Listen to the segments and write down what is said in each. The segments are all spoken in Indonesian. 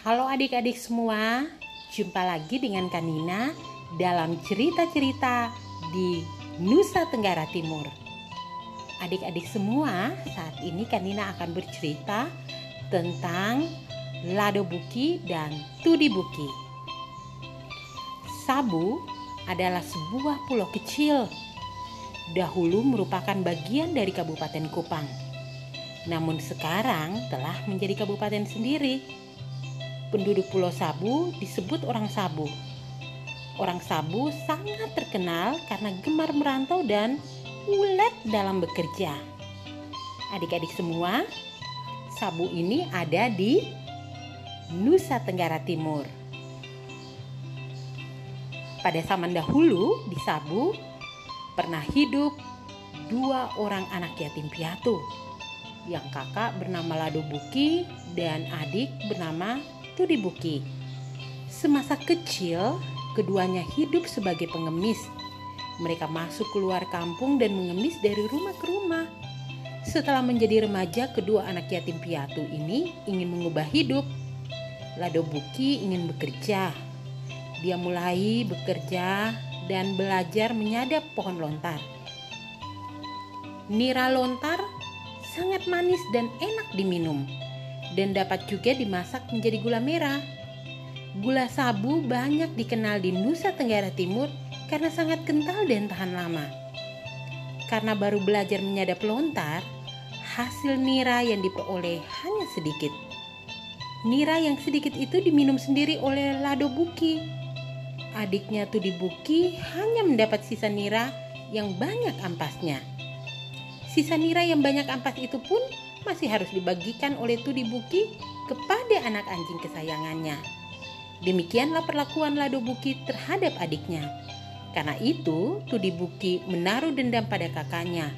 Halo adik-adik semua, jumpa lagi dengan Kanina dalam cerita-cerita di Nusa Tenggara Timur. Adik-adik semua, saat ini Kanina akan bercerita tentang Lado Buki dan Tudi Buki. Sabu adalah sebuah pulau kecil. Dahulu merupakan bagian dari Kabupaten Kupang. Namun sekarang telah menjadi kabupaten sendiri. Penduduk Pulau Sabu disebut orang Sabu. Orang Sabu sangat terkenal karena gemar merantau dan ulet dalam bekerja. Adik-adik semua, Sabu ini ada di Nusa Tenggara Timur. Pada zaman dahulu di Sabu pernah hidup dua orang anak yatim piatu. Yang kakak bernama Lado Buki dan adik bernama Tudi Buki. Semasa kecil, keduanya hidup sebagai pengemis. Mereka masuk keluar kampung dan mengemis dari rumah ke rumah. Setelah menjadi remaja, kedua anak yatim piatu ini ingin mengubah hidup. Lado Buki ingin bekerja. Dia mulai bekerja dan belajar menyadap pohon lontar. Nira lontar sangat manis dan enak diminum dan dapat juga dimasak menjadi gula merah. Gula sabu banyak dikenal di Nusa Tenggara Timur karena sangat kental dan tahan lama. Karena baru belajar menyadap lontar, hasil nira yang diperoleh hanya sedikit. Nira yang sedikit itu diminum sendiri oleh Lado Buki. Adiknya Tudi Buki hanya mendapat sisa nira yang banyak ampasnya. Sisa nira yang banyak ampas itu pun masih harus dibagikan oleh Tudi Buki kepada anak anjing kesayangannya. Demikianlah perlakuan Lado Buki terhadap adiknya. Karena itu, Tudi Buki menaruh dendam pada kakaknya.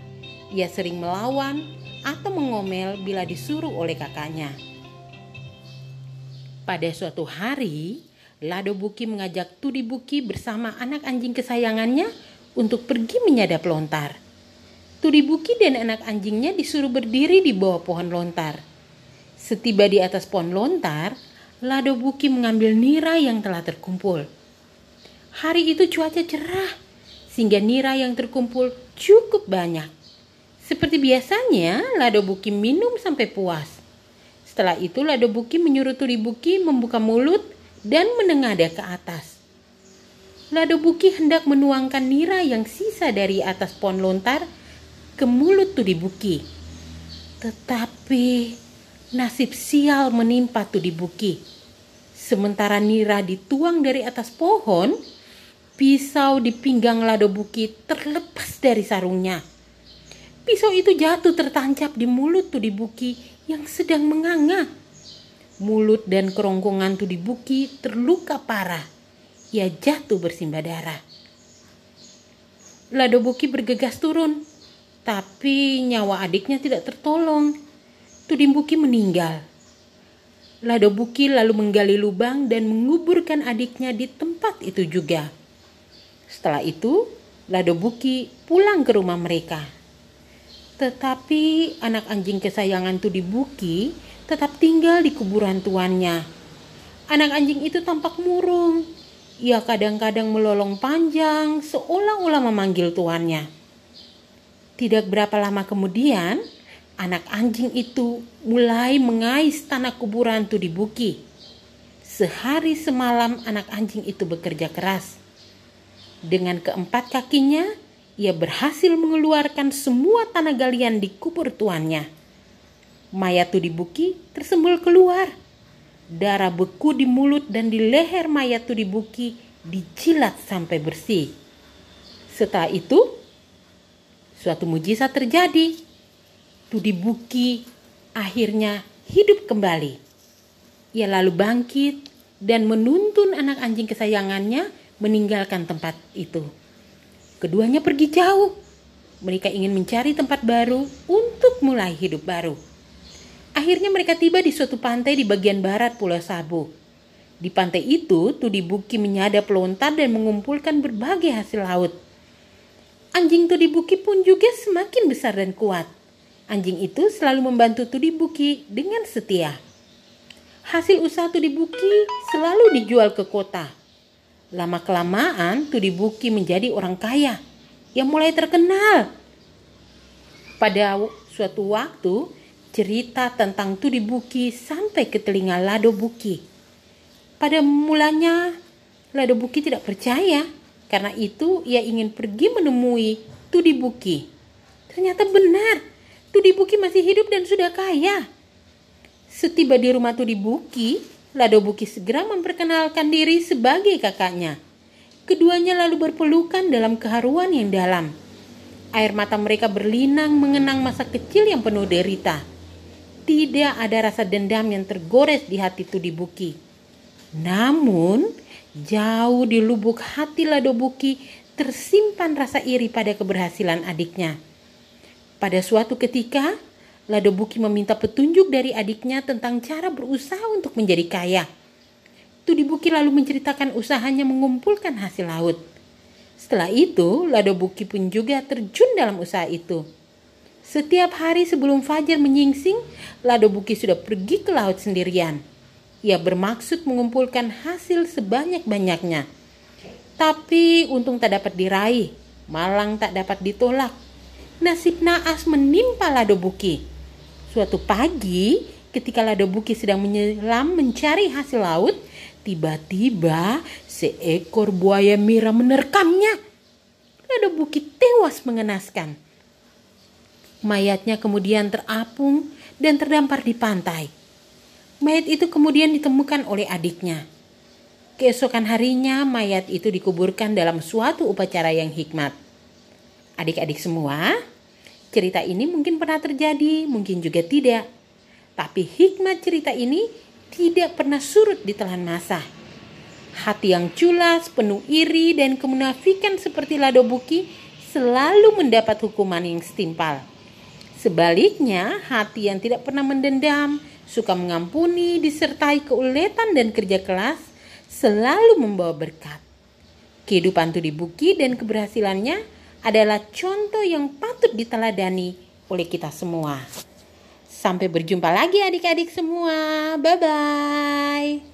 Ia sering melawan atau mengomel bila disuruh oleh kakaknya. Pada suatu hari, Lado Buki mengajak Tudi Buki bersama anak anjing kesayangannya untuk pergi menyadap lontar. Tudi Buki dan anak anjingnya disuruh berdiri di bawah pohon lontar. Setiba di atas pohon lontar, Lado Buki mengambil nira yang telah terkumpul. Hari itu cuaca cerah, sehingga nira yang terkumpul cukup banyak. Seperti biasanya, Lado Buki minum sampai puas. Setelah itu, Lado Buki menyuruh Tudi Buki membuka mulut dan menengadah ke atas. Lado Buki hendak menuangkan nira yang sisa dari atas pohon lontar ke mulut Tudi Buki. Tetapi nasib sial menimpa Tudi Buki. Sementara Nira dituang dari atas pohon, pisau di pinggang Lado Buki terlepas dari sarungnya. Pisau itu jatuh tertancap di mulut Tudi Buki yang sedang menganga. Mulut dan kerongkongan Tudi Buki terluka parah. Ia jatuh bersimbah darah. Lado Buki bergegas turun tapi nyawa adiknya tidak tertolong. Tudimbuki meninggal. Lado Buki lalu menggali lubang dan menguburkan adiknya di tempat itu juga. Setelah itu, Lado Buki pulang ke rumah mereka. Tetapi anak anjing kesayangan Tudibuki tetap tinggal di kuburan tuannya. Anak anjing itu tampak murung. Ia kadang-kadang melolong panjang seolah-olah memanggil tuannya. Tidak berapa lama kemudian, anak anjing itu mulai mengais tanah kuburan Tudi Buki. Sehari semalam anak anjing itu bekerja keras. Dengan keempat kakinya, ia berhasil mengeluarkan semua tanah galian di kubur tuannya. Mayat Tudi Buki tersembul keluar. Darah beku di mulut dan di leher mayat Tudi Buki dijilat sampai bersih. Setelah itu, suatu mujizat terjadi. Tudi Buki akhirnya hidup kembali. Ia lalu bangkit dan menuntun anak anjing kesayangannya meninggalkan tempat itu. Keduanya pergi jauh. Mereka ingin mencari tempat baru untuk mulai hidup baru. Akhirnya mereka tiba di suatu pantai di bagian barat Pulau Sabu. Di pantai itu, Tudi Buki menyadap lontar dan mengumpulkan berbagai hasil laut. Anjing Tudi Buki pun juga semakin besar dan kuat. Anjing itu selalu membantu Tudi Buki dengan setia. Hasil usaha Tudi Buki selalu dijual ke kota. Lama-kelamaan Tudi Buki menjadi orang kaya yang mulai terkenal. Pada suatu waktu, cerita tentang Tudi Buki sampai ke telinga Lado Buki. Pada mulanya, Lado Buki tidak percaya. Karena itu, ia ingin pergi menemui Tudi Buki. Ternyata benar, Tudi Buki masih hidup dan sudah kaya. Setiba di rumah Tudi Buki, Lado Buki segera memperkenalkan diri sebagai kakaknya. Keduanya lalu berpelukan dalam keharuan yang dalam. Air mata mereka berlinang mengenang masa kecil yang penuh derita. Tidak ada rasa dendam yang tergores di hati Tudi Buki. Namun, jauh di lubuk hati Lado Buki tersimpan rasa iri pada keberhasilan adiknya. Pada suatu ketika, Lado Buki meminta petunjuk dari adiknya tentang cara berusaha untuk menjadi kaya. Tudi Buki lalu menceritakan usahanya mengumpulkan hasil laut. Setelah itu, Lado Buki pun juga terjun dalam usaha itu. Setiap hari sebelum Fajar menyingsing, Lado Buki sudah pergi ke laut sendirian. Ia bermaksud mengumpulkan hasil sebanyak-banyaknya. Tapi untung tak dapat diraih, malang tak dapat ditolak. Nasib naas menimpa Lado Buki. Suatu pagi, ketika Lado Buki sedang menyelam mencari hasil laut, tiba-tiba seekor buaya mira menerkamnya. Lado Buki tewas mengenaskan. Mayatnya kemudian terapung dan terdampar di pantai. Mayat itu kemudian ditemukan oleh adiknya. Keesokan harinya, mayat itu dikuburkan dalam suatu upacara yang hikmat. Adik-adik semua, Cerita ini mungkin pernah terjadi, mungkin juga tidak. Tapi hikmat cerita ini tidak pernah surut di telan masa. Hati yang culas, penuh iri dan kemunafikan seperti Lado Buki selalu mendapat hukuman yang setimpal. Sebaliknya, hati yang tidak pernah mendendam, suka mengampuni, disertai keuletan dan kerja keras, selalu membawa berkat. Kehidupan Tudi Buki dan keberhasilannya adalah contoh yang patut diteladani oleh kita semua. Sampai berjumpa lagi adik-adik semua. Bye bye.